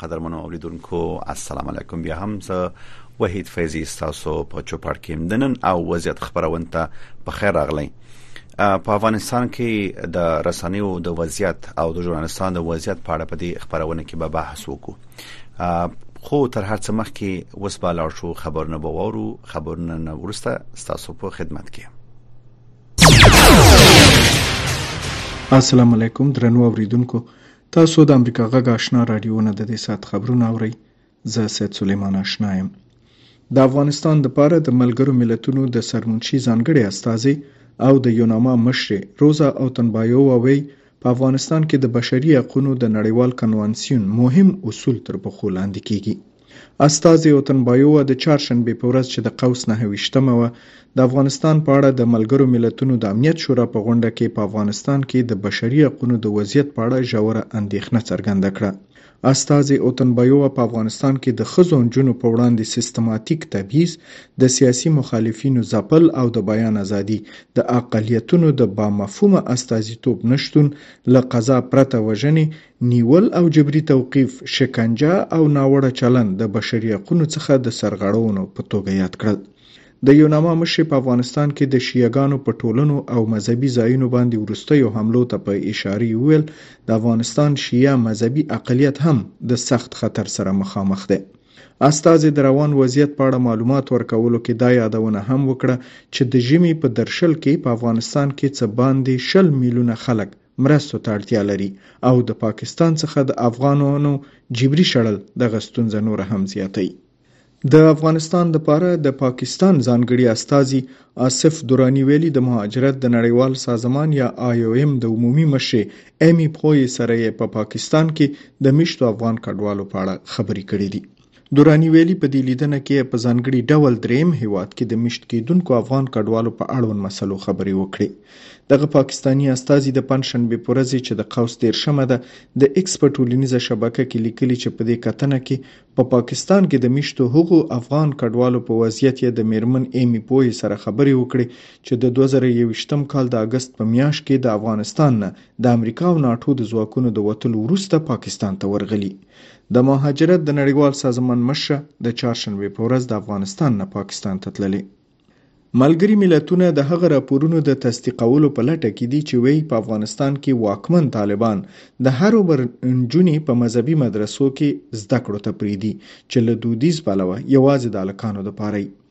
قدرمنو اوریدونکو السلام علیکم بیا هم زه وحید فیضی تاسو په چوپړ کې مدنن او وضعیت خبرونه ته په خیر راغلی په افغانستان کې د رسنیو د وضعیت او د ژورنالستانو د وضعیت په اړه په دې خبرونه کې به بحث وکړو خو تر هر څه مخکې وس به لاړ شو خبرونه به وورو خبرونه نه ورسته تاسو په خدمت کې السلام علیکم درنو اوریدونکو تاسو د امریکا غږ آشنا راډیو نه د دې ساعت خبرونه اورئ زه سید سلیمان آشنا یم د افغانستان د پاره د ملګرو ملتونو د سرمنشي ځانګړي استازي او د یوناما مشرې روزا اوتنبایووا وی په افغانستان کې د بشري حقونو د نړیوال کنوانسیون مهم اصول تر پښو لاندې کیږي استازي اوتنبایووا د چهارشنبې په ورځ چې د قوس نهه ویشتمه وه د افغانستان په اړه د ملګرو ملتونو د امنیت شورا په غونډه کې په افغانستان کې د بشري حقونو د وضعیت په اړه ژوره اندېښنه څرګنده کړه. استازي اوتنبایووا په افغانستان کې د ښځو او نجونو په وړاندې سیستماتیک تبعیض، د سیاسي مخالفینو ځپل او د بیان ازادي، د اقلیتونو د بامفهومه استازیتوب نشتون، له قضا پرته وژنې، نیول او جبري توقیف، شکنجه او ناوړه چلند د بشري حقونو څخه د سرغړونو په توګه یاد کړل. د یوناما مشرې په افغانستان کې د شیعه ګانو په ټولنو او مذهبي ځایونو باندې وروستیو حملو ته په اشارې وویل، د افغانستان شیعه مذهبي اقلیت هم د سخت خطر سره مخامخ دی. استازې د روان وضعیت په اړه معلومات ورکولو کې دا یادونه هم وکړه چې د ژمي په درشل کې په افغانستان کې څه باندې شل میلیونه خلک مرستو ته اړتیا لري او د پاکستان څخه د افغانانو جبري شړل دغه ستونزه نوره هم زیاتوي د افغانستان د پاره د پاکستان ځانګړي استاذي آصف دوراني ویلي د مهاجرت د نړیوال سازمان یا آی او ایم د عمومي مشر ایمی پوی سره په پا پاکستان کې د مشتو افغان کډوالو په اړه خبرې کړې دي دراني ویلي، په دې لیدنه کې په ځانګړي ډول درېیم هېواد کې د میشت کېدونکو افغان کډوالو په اړوند مسلو خبرې وکړې. دغه پاکستاني استازي د پنجشنبې په ورځ چې د قوس دېرشمه ده د ایکس په ټولنیزه شبکه کې لیکلي چې په دې کتنه کې په پاکستان کې د میشتو هغو افغان کډوالو په وضعیت یې د مېرمن ایمي پوهې سره خبرې وکړې چې د دوه زره یوویشتم کال د اګست په میاشت کې د افغانستان نه د امریکا او ناټو د ځواکونو د وتلو وروسته پاکستان ته ورغلي. د مهاجرت د نړیوال سازمان مشره د چهارشنبې په ورځ د افغانستان نه پاکستان ته تللې ملګري ملتونه د هغه راپورونو د تصدیقولو په لټه کې دي چې وایي په افغانستان کې واکمن طالبان د هر عمر نجونې په مذهبي مدرسو کې زده کړو ته پریدي چې له دودیز پلوه یوازې د هلکانو دپاره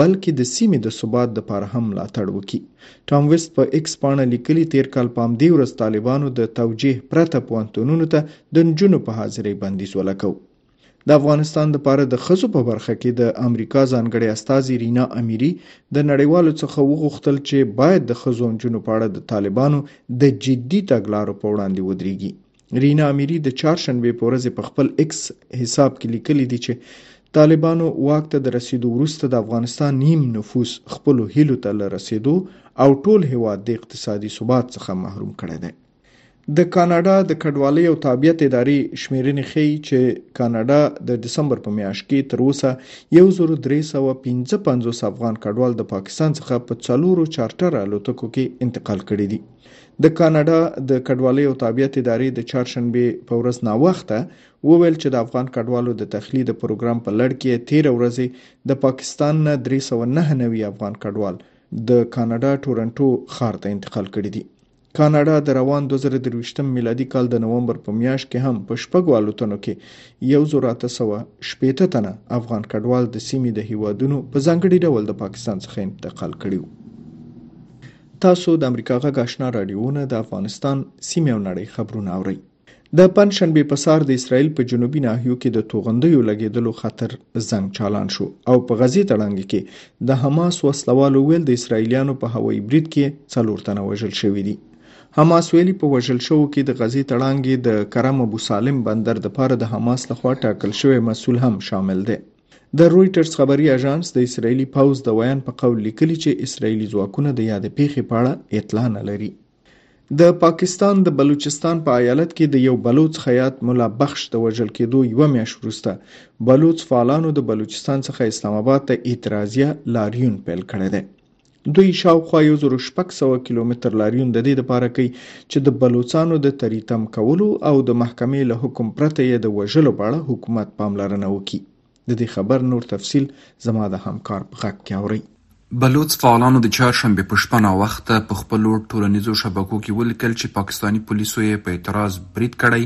بلکې د سیمې د ثبات لپاره هم ملاتړ وکړي. ټام ویست په ایکس پاڼه لیکلي، تېر کال په همدې ورځ طالبانو د توجیه پرته پوهنتونونو ته د نجونو په حاضرۍ بندیز ولکو. د افغانستان لپاره د ښځو په برخه کې د امریکا ځانګړې استازې رینا امیري د نړیوالو څخه وغوښتل چې باید د ښځو او نجونو په اړه د طالبانو د جدي تګلارو په وړاندې ودرېږي. رینا امیری د چهارشنبې په ورځ په خپل ایکس حساب کې لیکلي دي چې طالبانو واک ته د رسیدو وروسته د افغانستان نیم نفوس خپل هیلو ته له رسیدو او ټول هیواد د اقتصادي ثبات څخه محروم کړی دی د کاناډا د کډوالۍ او تابعیت ادارې شمیرنې ښیي چې کاناډا د دسمبر په میاشت کې تر اوسه 1355 افغان کډوال د پاکستان څخه په څلورو چارټر الوتکو کې انتقال کړي دي د کاناډا د کډوالۍ او تابعیت ادارې د چهارشنبې په ورځ ناوخته وویل چې د افغان کډوالو د تخلیه د پروګرام په لړ کې تیر ورځ د پاکستان نه 399 افغان کډوال د کاناډا ټورنټو ښار ته انتقال کړي دي کاناډا د روان 2023 میلادي کال د نومبر په میاشت کې هم په شپږو الوتنو کې یو زر اته سوه شپېته تنه افغان کډوال د سیمې د هیوادونو په ځانګړي ډول د پاکستان څخه انتقال کړي وو تاسو د امریکا غږ آشنا رادیوونه د افغانستان سیمه او نړۍ خبرونه اورئ د پن شنبه په سار د اسرایل په جنوبي ناحیو کې د توغندیو لګیدلو خطر زنګ چالان شو او په غزي تړنګ کې د حماس وسلوالو ویل د اسرایلیانو په هوایي برید کې څلور تنه وژل شوې دي حماس ویلي په وژل شو کې د غزي تړنګ د کرم ابو سالم بندر د پاره د حماس لخوا ټاکل شوی مسول هم شامل دی د رویټرز خبري اژانس د اسرایلی پوز د ویان په قول لیکلی چې اسرایلی ځواکونه د یاد پیښې په اړه اطلاع نه لري د پاکستان د بلوچستان په ایالت کې د یو بلوچ خیاط مولا بخش د وژل کېدو یو میاشت وروسته بلوچ فعالانو د بلوچستان څخه اسلام آباد ته اعتراضیه لاریون پیل کړی دی دوی شاوخوا یو زرو شپږ سوه کیلومتر لاریون د دې لپاره کوي چې د بلوڅانو د تریتم کولو او د محکمې له حکم پرته یې د وژلو په اړه حکومت پاملرنه وکړي د دې خبر نور تفصیل زما د همکار په غږ کې اورئ بلوڅ فعالانو د چهارشنبې په شپه ناوخته په خپلو ټولنیزو شبکو کې ولیکل چې پاکستاني پولیسو یې په اعتراض برید کړی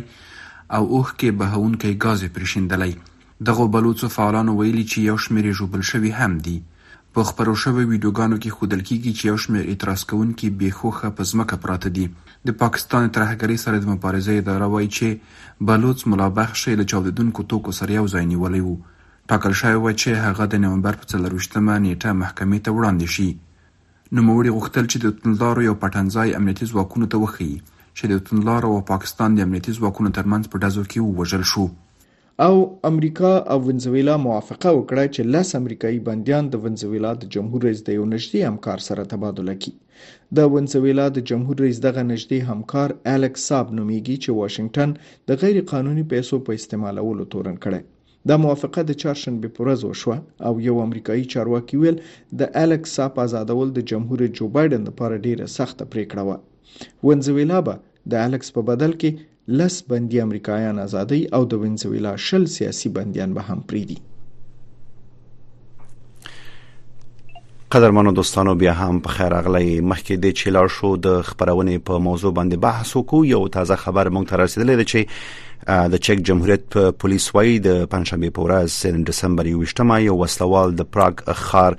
او اوښکې بهوونکی ګاز یې پرې شیندلی. دغو بلوڅو فعالانو ویلي چې یو شمېر یې ژوبل شوي هم دي. په خپرو شویو ویډیوګانو کې ښودل کېږي چې یو شمېر اعتراض کوونکي بې هوښه په ځمکه پراته دي. د پاکستان د ترهګرۍ سره د مبارزې اداره وايي چې بلوڅ ملا بخش یې له چاودېدونکو توکو سره یو ځای نیولی و. ټاکل شوې وه چې هغه د نومبر په څلور ویشت مه نېټه محکمې ته وړاندې شي. نوموړي غوښتل چې د توندلارو یو پټنځای امنیتي ځواکونو ته وښيي چې د توندلارو او پاکستان د امنیتي ځواکونو ترمنځ په ډزو کې ووژل شو. او امریکا او ونزویلا موافقه وکړه چې لس امریکایي بندیان د ونزویلا د جمهور رئیس د یو نږدې همکار سره تبادله کړي د ونزویلا د جمهور رئیس دغه نږدې همکار الکس صاب نومیږي چې واشنگټن د غیر قانوني پیسو په استعمالولو تورن کړي دا موافقه د چهارشنبې پر ورځ وشوه او یو امریکایي چارواکي ویل د الکس صاب آزادول د جمهور رئیس جو بایډن لپاره ډیره سخته پریکړه وه ونزویلا به د الکس په بدل کې لس بندي امریکایان ازادوي او د وینزویلا شل سیاسي بندیان به هم پریدي قدرمنو دوستانو بیا هم په خیر اغلی مخکې د چیلار شو د خبرونې په موضوع باندې بحث وکړو یو تازه خبر مونږ ته رسیدلې ده چې د چک جمهوریت پولیس وایي د پنځشنبه په ورځ 3 دسمبر 28مه یو وسلوال د پراګ ښار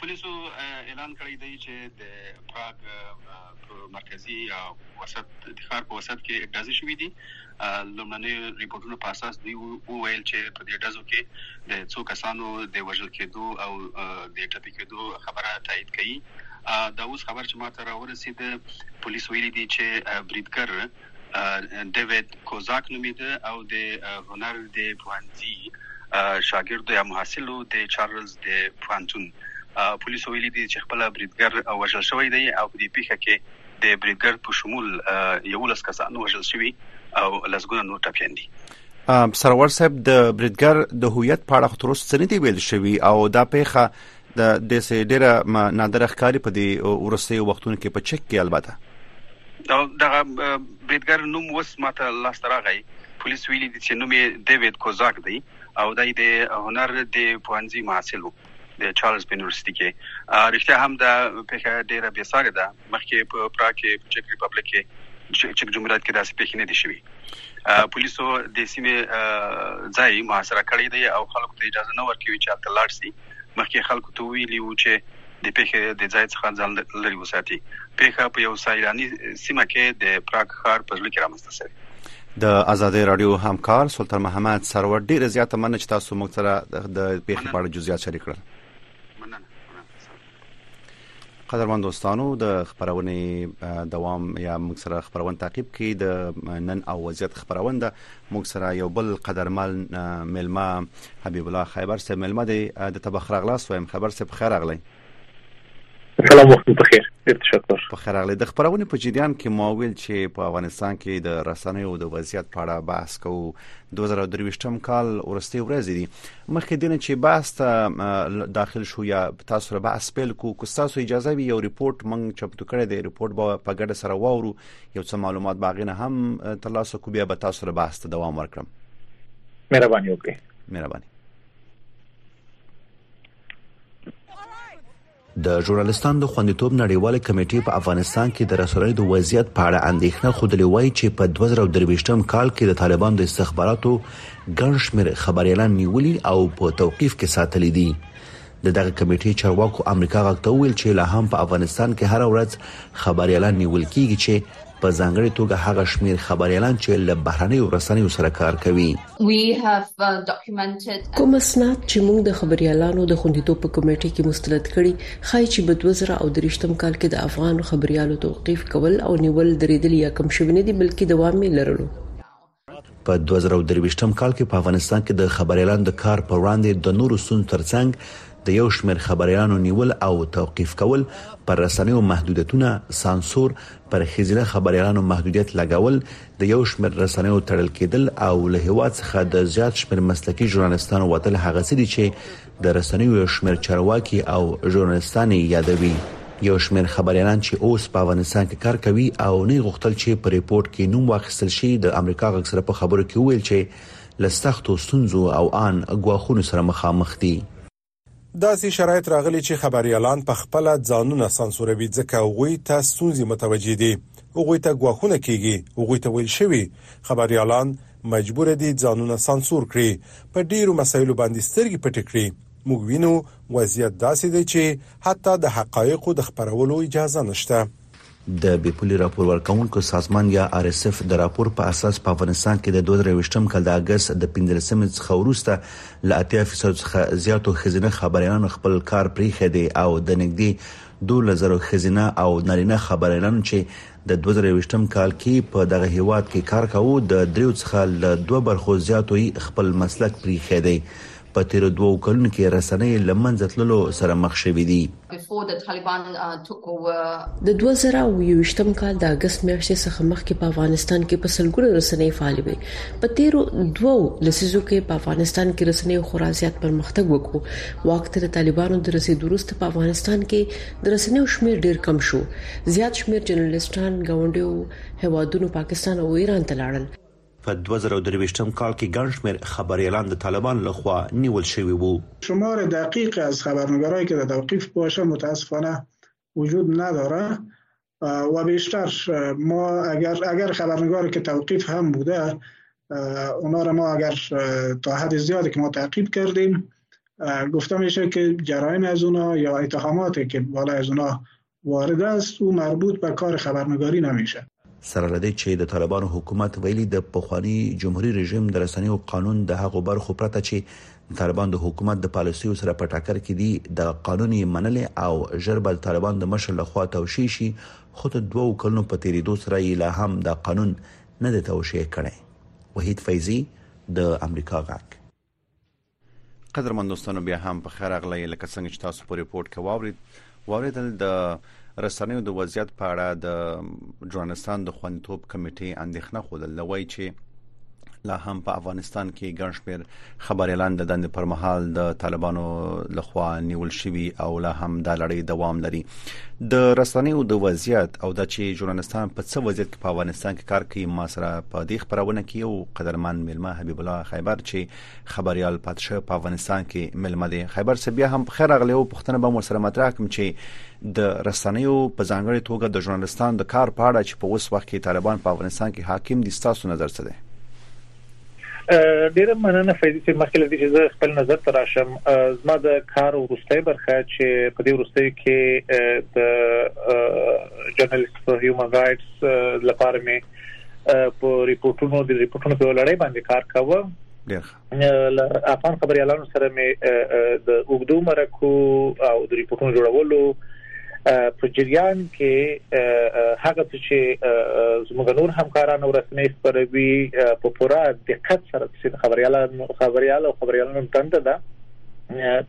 پولیسو اعلان کړی دی چې د پراګ په مرکزي او وسط د ښار په وسط کې ډزې شوې دي لومړنۍ ریپورتونو په اساس دوی وویل چې په دې ډزو کې د څو کسانو د وژل کېدو او د ټپي کېدو خبره تایید کړي دا اوس خبر چې ماته راورسېده پولیس ویلي دي چې بریدګر ډیوید کوزاک نومیده او د هنر د پوهنځي شاګرد یا محصل و، د چارلز د پوهنتون. پولیسو ویلي دي چې خپله بریدګر وژل شوی دی او په دې پیښه کې د بریدګر په شمول یوولس کسان وژل شوي او لسګونه نور ټپیان دي. سرور صاحب د بریدګر د هویت په اړه خو تر اوسه څه نه دي ویل شوي او دا پیښه د دې سه ډیره نادره ښکاری په دې ورسې وختونو کې په چک کې البته دا دغه بریدګر نوم وس ماته لاس تراغی پولیس ویلي دي چې نوم یې ډیوډ کوزاک دی او دای د هنر د پوهنځي محصل وو د چارلز په یونیورسيټي کې رښتیا هم دا په ډیره بې ساري ده مخکې په پراګ کې په چک ریپبلک کې چک جمهوریت کې داسې پیښې نه دي شوي پولیسو د سیمې ځای محاصره کړی دی او خلکو ته اجازه نه ورکوي چې هلته لاړ شي مخکې خلکو ته ویلي وو چې د پیښې د ځای څخه ځان لري وساتي پیښه په یو سایرانی سیمه کې د پراګ ښار په ځل کې رامنځته شوه د ازادي رادیو همکار سلطان محمد سرور ډیره زیاته مننه چې تاسو موږ سره د پیښې په اړه جزئیات شریک کړل قدرمن دوستانو د خبرونه دوام یا موږ سره خبرونه تعقیب کړئ د نن او وضعیت خبرونه ده موږ سره یو بل قدرمن ملما حبیب الله خیبر سه ملما دی د تبخرغلاس وایم خبر سه په خیر اغلی سلام وخت په خیر ډیر تشکر په خیر اغلی د خبرونه په جریان کې ماویل چې په افغانستان کې د رسنیو د وضعیت په اړه بحث کوو 2023م کال ورستي ورځې دي مخکې دینه چې بحث ته داخل شو یا تاسو سره بحث پیل کو کو تاسو اجازه وي یو ریپورت مونږ چمتو کړی دی ریپورت به په ګډه سره واورو یو څه معلومات باغینه هم ترلاسه کو بیا به تاسو سره بحث ته دوام ورکړم مهرباني وکړئ مهرباني د ژورنالستانو د خوندیتوب نړیوالې کمېټې په افغانستان کې د رسنیو د وضعیت په اړه اندېښنه ښودلې وایي چې په 2023م کال کې د طالبانو د استخباراتو ګڼ شمېر خبریالان نیولي او په توقیف کې ساتلي دي د دغه کمېټې چارواکو امریکا غږ ته وویل چې لا هم په افغانستان کې هر ورځ خبریالان نیول کیږي چې په ځانګړې توګه هغه شمېر خبریالان چې له بهرنیو رسنیو سره کار کوي. کوم اسناد چې موږ د خبریالانو د خوندیتوب په کمېټې کې مستند کړي، ښايي چې په دوه زره او درویشتم کال کې د افغان خبریالو توقیف کول او نیول درېدلي یا کم شوي نه دي، بلکې دوام یې لرلو. په دوه زره او درویشتم کال کې په افغانستان کې د خبریالانو د کار پر وړاندې د نورو ستونزو ترڅنګ د یو شمېر خبریالانو نیول او توقیف کول، پر رسنیو محدودیتونه، سانسور، پر ښځینه خبریالانو محدودیت لګول، د یو شمېر رسنیو تړل کېدل او له هېواد څخه د زیات شمېر مسلکي ژورنالیستانو وتل هغه څه دي چې د رسنیو یو شمېر چارواکي او ژورنالیستان یې یادوي، یو شمېر خبریالان چې اوس په افغانستان کې کار کوي او نه یې غوښتل چې په رپوټ کې نوم واخیستل شي، د امریکا غږ سره په خبرو کې وویل چې له سختو ستونزو او آن ګواښونو سره مخامخ دي. داسې شرایط راغلي چې خبریالان په خپله ځانونه سانسوروي، ځکه هغوی ته ستونزې متوجه دي، هغوی ته ګواښونه کېږي، هغوی ته ویل شوي خبریالان مجبور دي ځانونه سانسور کړي، په ډېرو مسایلو باندې سترګې پټې کړي، موږ وینو وضعیت داسې دی چې حتی د حقایقو د خپرولو اجازه نشته. د بې پولې راپور ورکوونکو سازمان یا ار اس اف د راپور په اساس په افغانستان کې د دوه زره یوویشتم کال د اګست د پنځلسمې څخه وروسته له اتیا فیصدو څخه زیاتو ښځینه خبریالانو خپل کار پریښی دی او د نږدې دوولس زرو ښځینه او نارینه خبریالانو چې د دوه زره یوویشتم کال کی په دغه هیواد کی کار کاوو د دریو څخه له دوه برخو زیاتو یی خپل مسلک پریښی دی په تیرو دوو کلونو کی رسنۍ له منځه تللو سره مخ شوی دی. د دوه زره او یوویشتم کال د اګست میاشتی څخه مخکی په افغانستان کی په سلګونو رسنۍ فعالی وی په تیرو دوو لسیزو کی په افغانستان کی رسنیو خورا زیات پرمختګ وکړو واک ته د طالبانو د رسیدو وروسته په افغانستان کی د رسنیو شمیر ډیر کم شو، زیات شمیر جرنلسټان ګاونډیو هیوادونو پاکستان او ایران ته لاړل. په دوه زره او درویشتم کال کې ګڼ شمیر خبریالان د طالبانو له خوا نیول شوي وو. شمار دقیق از خبرنگارهایی که در توقیف باشه متاسفانه وجود نداره و بیشتر ما اگر, اگر خبرنگار که توقیف هم بوده اونا را ما اگر تا حد زیادی که ما تعقیب کردیم گفته میشه که جرایم از اونا یا اتهاماتی که بالای از اونا وارد است او مربوط به کار خبرنگاری نمیشه سره لدې چې د طالبانو حکومت ویلي د پخوانی جمهوریت رژیم د رسنیو قانون د هغو برخو پرته چې طالبان د حکومت د پالیسیو سره په ټکر کې دي د قانون یې منل او ژر به طالبان د مشر لخوا توشي شي خو د دوو کلونو په تیریدو سره یې لا هم دا قانون نه دی توشي کړي وحید فیضی د امریکا غاک قدرمن دوستانو بیا هم په خیر اغلی لکه څنګه چې تاسو په ریپورت کې واورید واوریدل د رسنیو د وضعیت په اړه د جوړنستان د خوندتوب کمیټې اندېښنه خوده لوي چې لا هم په افغانستان کې ګڼ شمېر خبريالان د دند پر مهال د طالبانو لخوا نیول شوی او لا هم د لړۍ دوام لري د رسنیو د وضعیت او د چې جورنالستان په څه وضعیت کې په افغانستان کې کار کوي ما سره په دې خبرونه کې یو قدرمن ملما حبیب الله خیبر چې خبريال پاتشه په افغانستان کې ملمه دی خیبر صاحب بیا هم په خیر اغلی او پښتنه به ورسره مطرح کوم چې د رسنیو په ځانګړي توګه د ژورنالستان د کار په اړه چې په اوس وخت کې طالبان په افغانستان کې حاکم دي ستاسو نظر څه دی ډیره مننه فیض چې مخکې لدی چې زه خپل نظر تر راشم زما د کار ورستۍ برخه چې په دې ورستۍ کې د جرنالست هیومن رائټس لپاره مې په ریپورتونو د ریپورتونو په لړۍ باندې کار کاوه ډیر افغان خبريالانو سره مې د اوګدو مرکو او د ریپورتونو جوړولو په جریان کې هغه څه چې زموږ نور همکاران او رسنۍ خبروي په پوره دقت سره چې خبريالانو خبريال او خبريالانو تند ده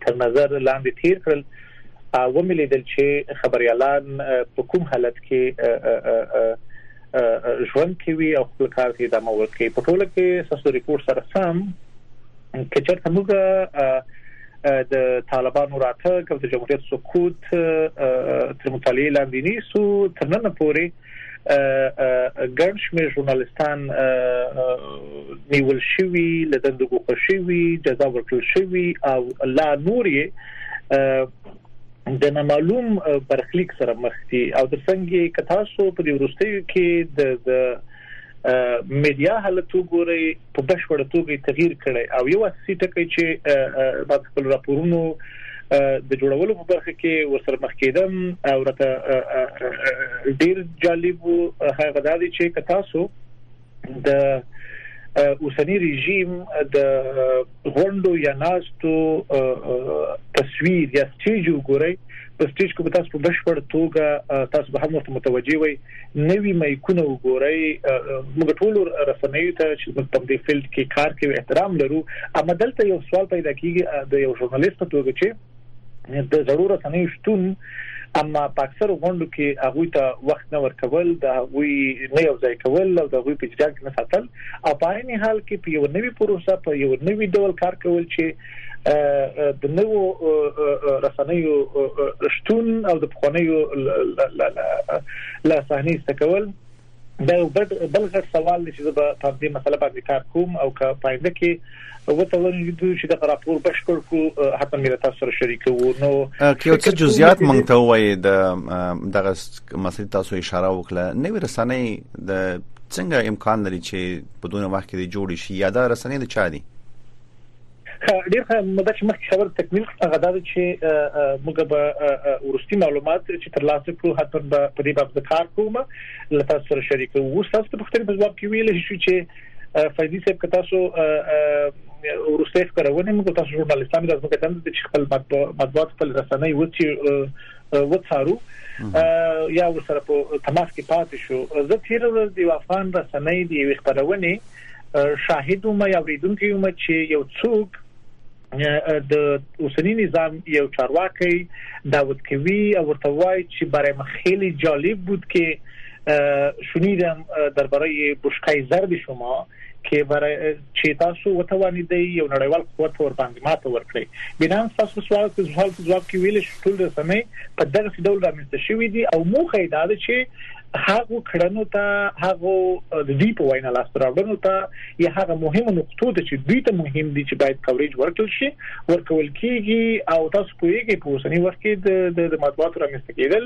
تر نظر لاندې تیر کړل ومې لیدل چې خبريالان په کوم حالت کې ژوند کوي او خپل کار ته ادامه ورکوي په ټوله کې ساسو ریپورت سره سم کې چېرته موږ د طالبانو راتګ او د جمهوریت سقوط تر مطالعې لاندې نیسو تر نن پورې ګڼ شمېر ژورنالستان نیول شوي لدند ګوښه شوي جزا ورکړل شوي او لا نور یې د نامعلوم برخلیک سره مخ دي او د څنګه کتاسو په دې ورستیو کې د میډیا حالت وګوري په بشپړ توګه تغییر کړي او یو اساسي ټکی چې په خپل راپورونو د جوړولو په برخه کې ورسره مخ کېدم او راته ډیر جالب هغه دا دی چې تاسو د اوسنی رژیم د غونډو یا ناستو تصویر یا سټیج وګورئ په سټیج کې به تاسو په بشپړ توګه تاسو به هم ورته متوجي وي نوي مایکونه وګورئ موږ ټول رسنیو ته چې موږ په دې فیلډ کې کار کوي احترام لرو اما دلته یو سوال پیدا کیږي د یو ژورنالیست په توګه چې د زړو رسنیو شتون اما په اکثر غونډو کې هغه ته وخت نه ورکول د هغوی نه یو ځای کول او د هغوی په جګړه کې نه ساتل او په عین حال کې په یو نوي پروسه په یو نوي ډول کار کول چې د نوو رسنیو شتون او د پخوانیو لا صحنې ستکول دا یو بد بل غټ سوال دی چې زه به په دې مسله باندې کار کوم او که په آینده کې وته ولرو چې دا راپور بشپړ کړو حتی مې تاسو سره شریکو نو که یو څه جزئیات مونږ ته وایي د دغه مسلې تاسو اشاره وکړه نوې رسنۍ د څنګه امکان لري چې په دونه وخت کې جوړ شي یا دا رسنۍ د چا دي ښه ډیر ښه نو دا چې مخکې خبر تکمیل هغه دا چې موږ به ورستي معلومات چې تر لاسه کړو حتما به په دې باب کار کوم لته سره شریکو وساس ته پختې په ځواب کې ویل شو چې فیضی صاحب که تاسو ورسته خبرونه موږ تاسو ژورنالیستان د ځمکې تند چې خپل مطبوعات خپل رسنۍ وڅی وڅارو یا ورسره په تماس کې پاتې شو زه تیر ورځ د افغان رسنۍ د خبرونه شاهد وم یا اوریدونکو وم چې یو څوک د اوسنی نظام یو چارواکي داوود کوي او ورته وایي چې برای ما خیلی جالب بود که شنیدم درباره بشکای زرد شما که برای چې تاسو وتوانید یو نړیوال قوت ور باندې ماته ورکړي بنان تاسو سوال په ځواب کې ځواب کې ویل شو ټول رسنۍ په دغه ډول رامنځته شوې دي او موخه یې دا ده چې هغه کړنو ته هغه د دې په وینا لاس راوړنو ته یا هغه مهمه نقطو ته چې دوی ته مهم دي چې باید کوریج ورکړل شي ورکول کیږي او تاسو پوهیږئ په اوسنی وخت کې د د مطبوعاتو رامنځته کېدل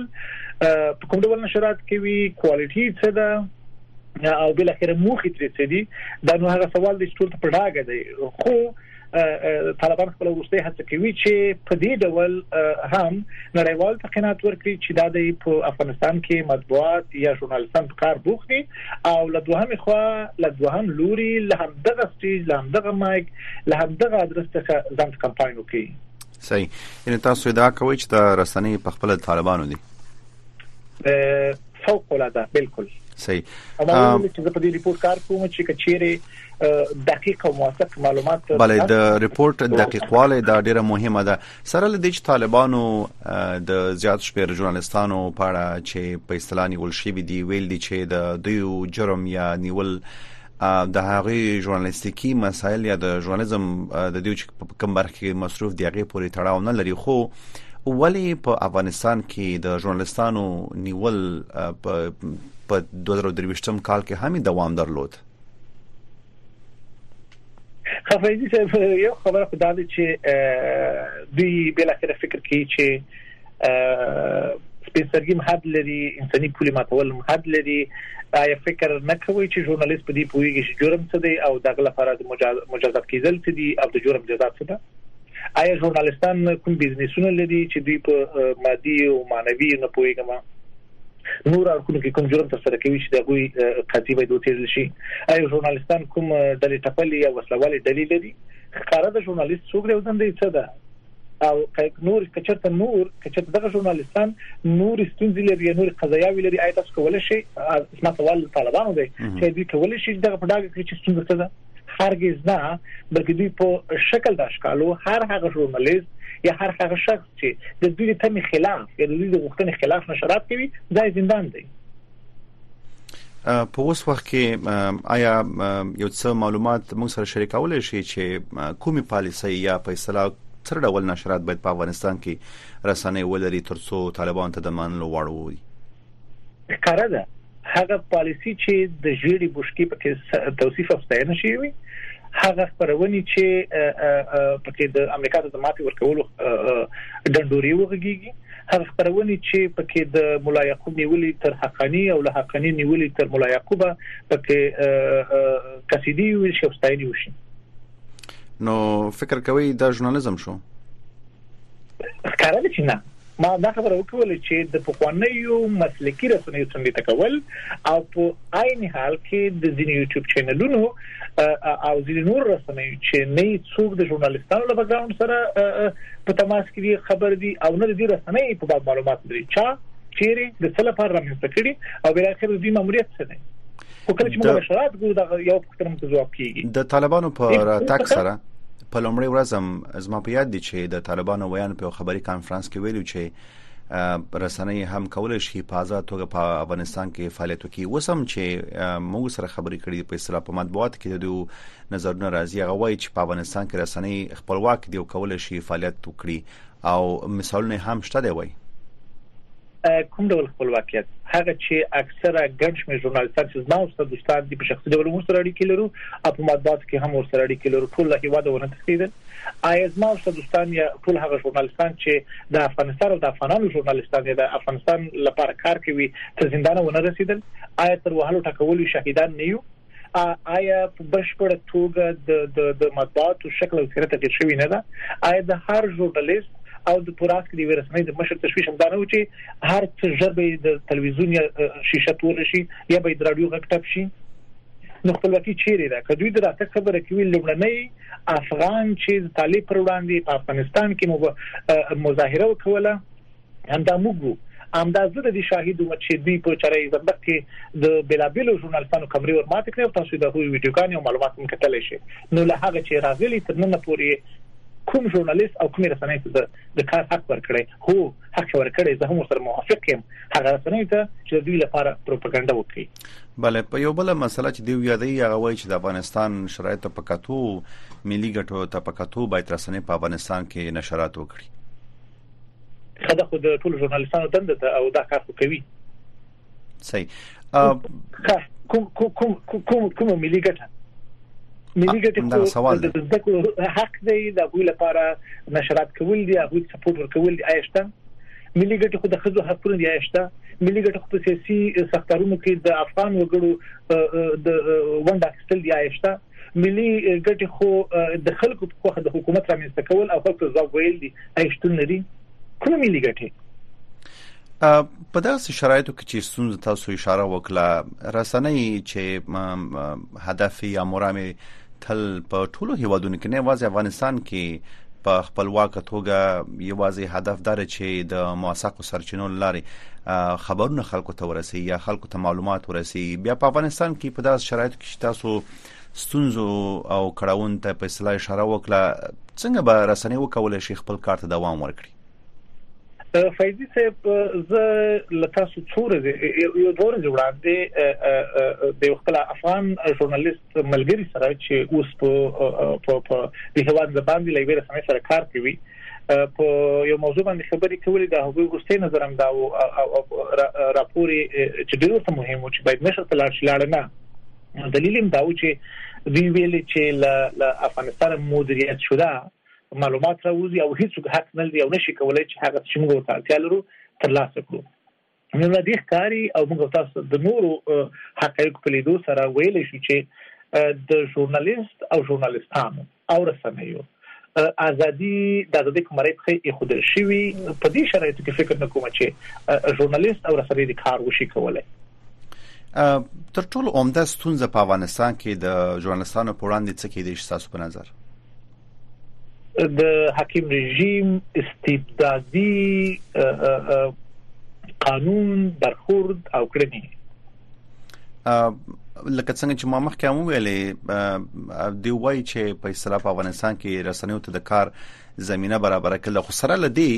په کوم ډول نشرات کې وی کوالټي څه ده او بل اخر موخې ترې څه دي دا نو هغه سوال دی چې ټول ته پړاګه دی خو طالبان خپل وروستي هڅه کوي چې په دې ډول هم نړیوال ته قناعت ورکړي چې دا د په افغانستان کې مطبوعات یا ژورنالیستان په کار بوخت دي او له دوهمې خوا له دوهم لوري له همدغه سټیج له همدغه مایک له همدغه ادرس څخه ځان کمپاین وکړي صحیح یعنی تاسو ادعا کوئ چې دا رسنۍ په خپل طالبانو دي فوق العاده بالکل صحیح اما چې زه په دې ریپورت کار کوم چې کچېره دقیق او موثق معلومات بله د ریپورت دقیقواله دا ډیره مهمه ده سره لدې چې طالبانو د زیات شمیر ژورنالستانو په اړه چې په اصطلاح نیول شوی دی ویل دي چې د دوی جرم یا نیول د هغوی ژورنالیستیکي مسایل یا د ژورنالیزم د دیو چې په کوم برخه کې مصروف دی هغه پورې تړاو نه لري خو ولی په افغانستان کې د ژورنالستانو نیول په په 2023م کال کې هم دوام درلود خفایزي صاحب یو خبره خدای چې دوی بل اخر فکر کوي چې سپیڅرګیم حد لري انساني پولي ماتول هم حد لري آیا فکر نه کوي چې ژورنالیست په دې پوهیږي چې جرم څه دی او دغه لپاره د مجازات کیدل څه دي او د جرم جزا څه ده آیا ژورنالیستان کوم بزنسونه لري چې دوی په مادي او معنوي نه پوهیږي نور اړخونو کې کوم جرم تر سره کوي چې د غوي قضیه به دوی تیر شي آیا ژورنالیستان کوم ډلې ټپلې یا وسلوالې ډلې لري خاره د ژورنالیست څوګره وزن دی څه ده او نور کچرته نور کچرته دغه ژورنالیستان نور ستونزې لري نور قضایاوي لري آیا تاسو کولای شئ اسما سوال طالبانو دی چې دوی کولای شي دغه په ډاګه کې چې ستونزه څه ده هرګیز نه بلکې دوی په شکل د اشکالو هر هغه ژورنالیست یا هر هغه شخص چې د دوی تمې خلاف یا د دوی د غوښتنې خلاف نشرات کوي دا زندان دی په اوس وخت کې آیا یو څه معلومات موږ سره شریکول شي چې کومي پالیسي یا په اصطلاح څه ډول نشرات باید په افغانستان کې رسنۍ ولري ترڅو طالبان ته د منلو وړ وي ښکاره ده هغه پالیسی چې د جیړي بوشکی په کې توصیف او ستاینه شي وي هغه خبرونه چې په کې د امریکا د ماتي ورکولو ډنډوري وغږیږي هغه خبرونه چې پکې د مولا یعقوب نیولي تر حقانی او له حقانی نیولي تر مولا یعقوب پکې قصیدی وي شي ستایني وشي نو فکر کوي دا ژورنالیزم شو ښکاره دي چې نه ما دا خبره وکول چې د پخوانیو مسلکي رسنیو څنګه تکول او په عین حال کې د ځینې یوټیوب چینلونو او ځینې نور رسنۍ چې نه څوک د ژورنالیستانو له بګراوند سره په تماس کې دي خبر دي او نه د دې رسنۍ په باب معلومات لري چا چیرې د څه لپاره رامنځته کړي او بل اخر د دې ماموریت څه دی خو کله چې موږ بشارات ګورو دا یو پوښتنه ته ځواب کیږي د طالبانو په راتګ سره په لومړی ورځ هم زما په یاد دي چې د طالبانو ویان په خبري کانفرنس کې ویلو چې رسنۍ هم کولای شي په آزاد توګه په افغانستان کې فعالیت وکړي وسم چې موږ سره خبرې کړې په اصطلاح په مطبوعات کې د دوی نظرونه راځي هغه وایي چې په افغانستان کې رسنۍ خپلواک دي او کولای شي فعالیت وکړي او مثالونه هم شته دی وایي کوم ډول خپلواکیت هغه چې اکثره ګڼ شمېر ژورنالیستان چې زما او ستاسو دوستان دي په شخصي ډول مو سره اړیکې لرو او په مطبوعاتو کې هم مو سره اړیکې لرو ټول له هیواده ونه تښتیدل آیا زما او ستا دوستان یا ټول هغه ژورنالیستان چې د افغانستان او د افغانانو ژورنالیستان یې د افغانستان لپاره کار کوي تر زندانه ونه رسیدل آیا تر وهلو ټکولو شهیدان نه یو آیا په بشپړه توګه د د د مطبوعاتو شکل او سیرت تغیر شوی نه ده آیا د هر ژورنالیست او د پوراس کې د ورسنۍ د مشر تشویش هم دا نه و چې هر څه ژبه د تلویزیون یا شیشه تور شي یا به د رادیو غږ ټپ شي نو خپلواکي چیرې ده که دوی د راتګ خبره کوي لومړنۍ افغان چې د طالب پر وړاندې په افغانستان کې مظاهره وکوله همدا موږ همدا زه د دې شاهد وم چې دوی په چاري زندق کې د بلابلو ژورنالستانو کمرې ورمات کړې او تاسو د هغوی ویډیوګانې او معلومات هم کتلی شئ نو له هغه چې راغلي تر نن پورې کوم ژورنالیست او کوم رسنۍ ته د کار حق ورکړي هو حق ورکړي زه هم ورسره موافق یم هغه رسنۍ ته چې دوی لپاره پروپاګاندا وکړي بله په یو بل مسله چې دی یادې هغه وایي چې د افغانستان شرایط په کتو ملي ګټو ته په کتو باید رسنۍ په افغانستان کې نشرات وکړي خدای خو د ټولو ژورنالیستانو دنده ده او دا کار کوي صحیح کوم کوم کوم کوم ملي ګټه ملي ګټې دا سوال دی د ذکر حق دی د غوی لپاره نشرات کول دی هغه سپورت ورکول دی آیشته ملي ګټې خو د خزو حقونه دی آیشته ملي ګټې خو په سیاسي سختارونو کې د افغان وګړو د ونډه اخیستل دی آیشته ملي ګټې خو د خلکو په خوخه د حکومت رامنځته کول او خلکو ځواب ویل دي آیشتون لري کومه ملي ګټه په داسې شرایطو کې چې ستونزه تاسو اشاره وکړه رسنۍ چې هدف یا مرام تل په ټولو هیوادونو کې نه واځي افغانستان کې په خپلواک توګه یوازې هدف دار چې د موثقو سرچینو لاري خبرونه خلکو ته ورسي یا خلکو ته معلومات ورسي بیا په افغانستان کې په داس شرایطو کې تاسو ستونزو او کړاون ته په اصطلاح اشاره وکړه څنګه به رسنۍ وکولای شي خپل کار ته دوام ورکړي فیضی صاحب زه لته سو څوره یو دور جوړاندې د خپل افغان ژورنالیست ملګری سره چې اوس په په د هواد زبان دی لوي رسنۍ سره کار کوي په یو موضوع باندې خبرې کولې د هغوی ورسته نظر هم دا او راپوري چې ډیره مهمه چې باید نشر تلل شي لاړ نه نو دلیل هم دا و چې وی ویل چې له افغانستان مدیریت شوه معلومات راوځي او هیڅوک حق نه لري او نشي کولای چې هغه چې موږ ورته اړتیا لرو ترلاسه کړو نو له دې ښکاری او موږ تاسو د نورو حقایق په لیدو سره ویل شو چې د ژورنالیست او ژورنالیستانو او رسنیو ازادي د ازادي کوم رایت خې ایخودل شوی په دې شرایطو کې فکر نه کوم چې ژورنالیست او رسنۍ د کار وشي کولای تر ټولو عمده ستونزه په افغانستان کې د ژورنالستانو په وړاندې څه کې دي تاسو په نظر د حکیم رژیم استبدادي قانون برخورد او کړنی لکه څنګه چې ما مخکې هم ویلې دی وای چې په اصطلاح په افغانستان کې رسنیو ته د کار زمينه برابر کړل خو سره لدی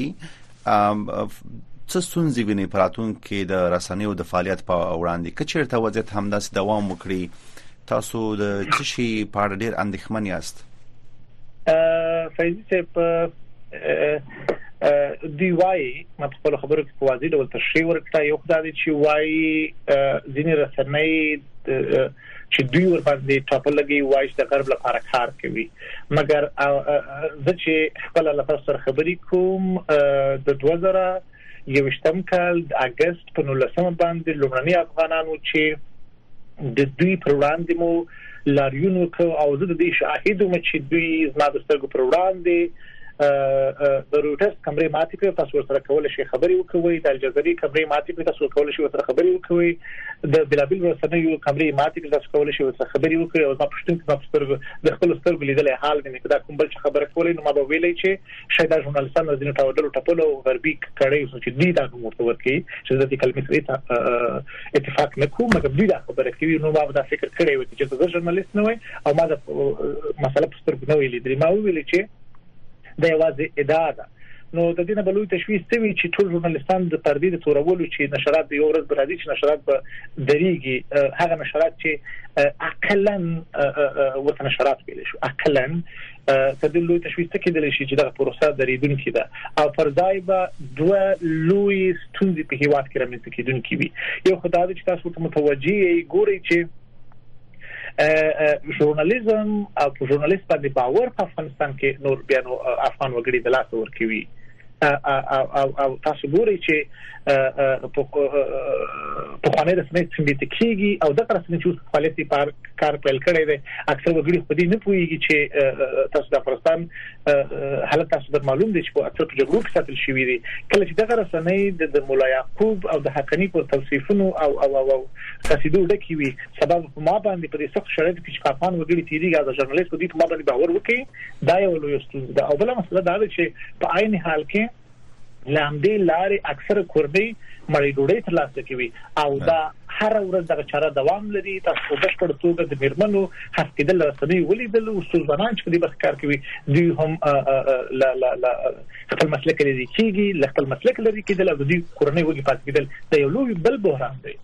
څه ستونزې ویني پراتون کې د رسنیو د فعالیت په وړاندې کچیرته وضعیت همداسې دوام وکړي تاسو د څه شي په اړه ډیر اندېښمن یاست فیضی صاحب دی وای ما په خپل خبرو کې په واضح ډول تشریح ورکړه یو خدای چې وای ځینې رسنۍ چې دوی ور باندې ټاپل لګي وای چې د غرب لپاره کار کوي مګر زه چې خپل لپاره سره خبرې کوم د 2000 یوشتم کال د اگست په 19 باندې لومړني افغانانو چې د دوی پر وړاندې مو لاریون وکړ او زه د دې شاهد وم چې دوی زما د سترګو پر وړاندې د روټرز کمرې ماتې کړې تاسو ورسره کول شي خبري وکوي د الجزري کمرې ماتې کړې تاسو کول شي ورسره خبري وکوي د بلابل رسنیو کمرې ماتې کړې تاسو کول شي ورسره خبري وکوي او ما پښتون کې تاسو د خپل سترګو لیدل حال مې کړه کوم بل څه خبره کولې نو ما به ویلې چې شاید دا ژورنالیستان د دینو تاوډلو ټپلو او غربي کړۍ اوس چې دوی دا نوم ورته ورکړي چې د دې کلمې سره اتفاق نه کوم مګر دوی دا خبره کوي نو ما دا فکر کړی و چې زه ژورنالیست نه وای او ما دا مسله په سترګو نه ویلې درې ما ویل چې دا یوازې ادا ده نو د دې نه بلوي تشويش ته وی چې ټول ژورنالستان د پردي د تورولو چې نشرات به یو ورځ برادي چې نشرات به دريږي هغه نشرات چې عقلا وته نشرات ویل شو عقلا په دې لوی تشويش ته کېدل شي چې دغه پروسه درېدونکې ده او پر ځای به دوه لوی ستونزې په هیواد کې رامنځته کېدونکې وي یو خدای دې چې تاسو ته متوجي یې ګوري چې ژورنالیزم او په ژورنالیست باندې باور په افغانستان کې نور بیا نو افغان وګړي د لاس ورکوي او او تاسو ګورئ چې په خوانې رسمي څنګه ته کیږي او د رسمي چې فعالیت پر کار پیل کړی دی اکثر وګړي خو دې نه پوهیږي چې تاسو د افغانستان حالت تاسو ته معلوم دي چې په اکثر جګړو کې ساتل شوی دی کله چې دغه رسنۍ د مولا یعقوب او د حقنی پر توصیفونو او او او قصیدو ډکی وي سبب ما باندې په دې سخت شرایط کې چې افغان وګړي تیریږي د ژورنالیست په دې ما باندې باور وکړي دا یو لوی ستونزه ده او بل مسله دا ده چې په عین حال کې لاندې لارې اکثر کورنۍ مړې ډوډۍ تر لاسه کوي او دا هر ورځ دغه چاره دوام لري تاسو په بشپړ توګه د میرمنو هسکیدل رسنۍ ولیدل او څو ځوانان چې په دې برخه کار کوي دوی هم لا لا لا خپل مسلک لري کیږي خپل مسلک لري کېدل او دوی کورنۍ وګړي پاتې کېدل دا یو لوی بل بحران دی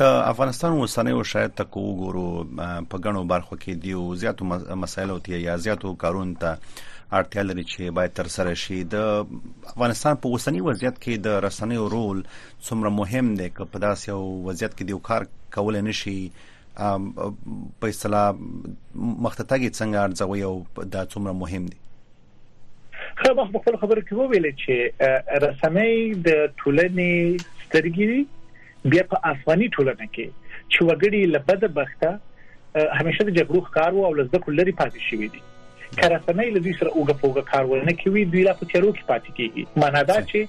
د افغانستان اوسنیو شرایط ته کو وګورو په غنو برخو کې دی او زیاتو مسایلو ته یا زیاتو کارون ته اړتیا لري چې باید تر سره شي د افغانستان په اوسنی وضعیت کې د رسنیو رول څومره مهم دی که په داسې یو وضعیت کې دیو کار کول نه شي په اصطلاح مخته تګي څنګه ارزوي او دا څومره مهم دي خو په خپل خبرو کې وویل چې رسنۍ د ټولنې سترګې بیا په افغاني ټولنه کې چې وګړي له بده بخته همیشه د جګړو ښکار او له زده کړو لري پاتې شوې دي که رسنۍ له دوی سره اوګه پوګه کار ونه کوي دوی لا په تیرو کې پاتې کیږي معنا دا چې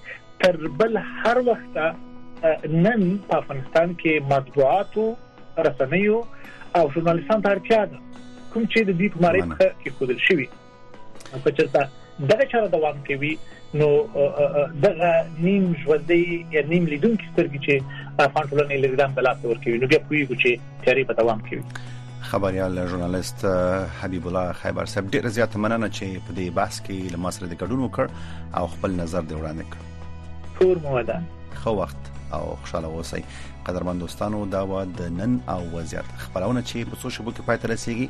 تر بل هر وخت نن په افغانستان کې مطبوعات او رسنۍ او ژورنالیستان ته اړتیا ده کوم چې د دې په مارکیټ کې خودل شوی په چرته دغه چاره دوام کوي نو دغه نیم ژوندۍ یا نیم لیدونکو سترګې چې افغان ټولنې لري د امبلاس تور کوي نو بیا کوي چې تیارې په دوام کوي خبريال ژورنالیست حبیب الله خیبر صاحب ډیر زیات مننه چې په دې بحث کې له ما سره د ګډون وکړ او خپل نظر دی وړاندې کړ کور مو ده خو وخت او خوشاله اوسئ قدرمن دوستانو دا و د نن او وضعیت خبرونه چې په سوشل میډیا کې پاتې رسیدي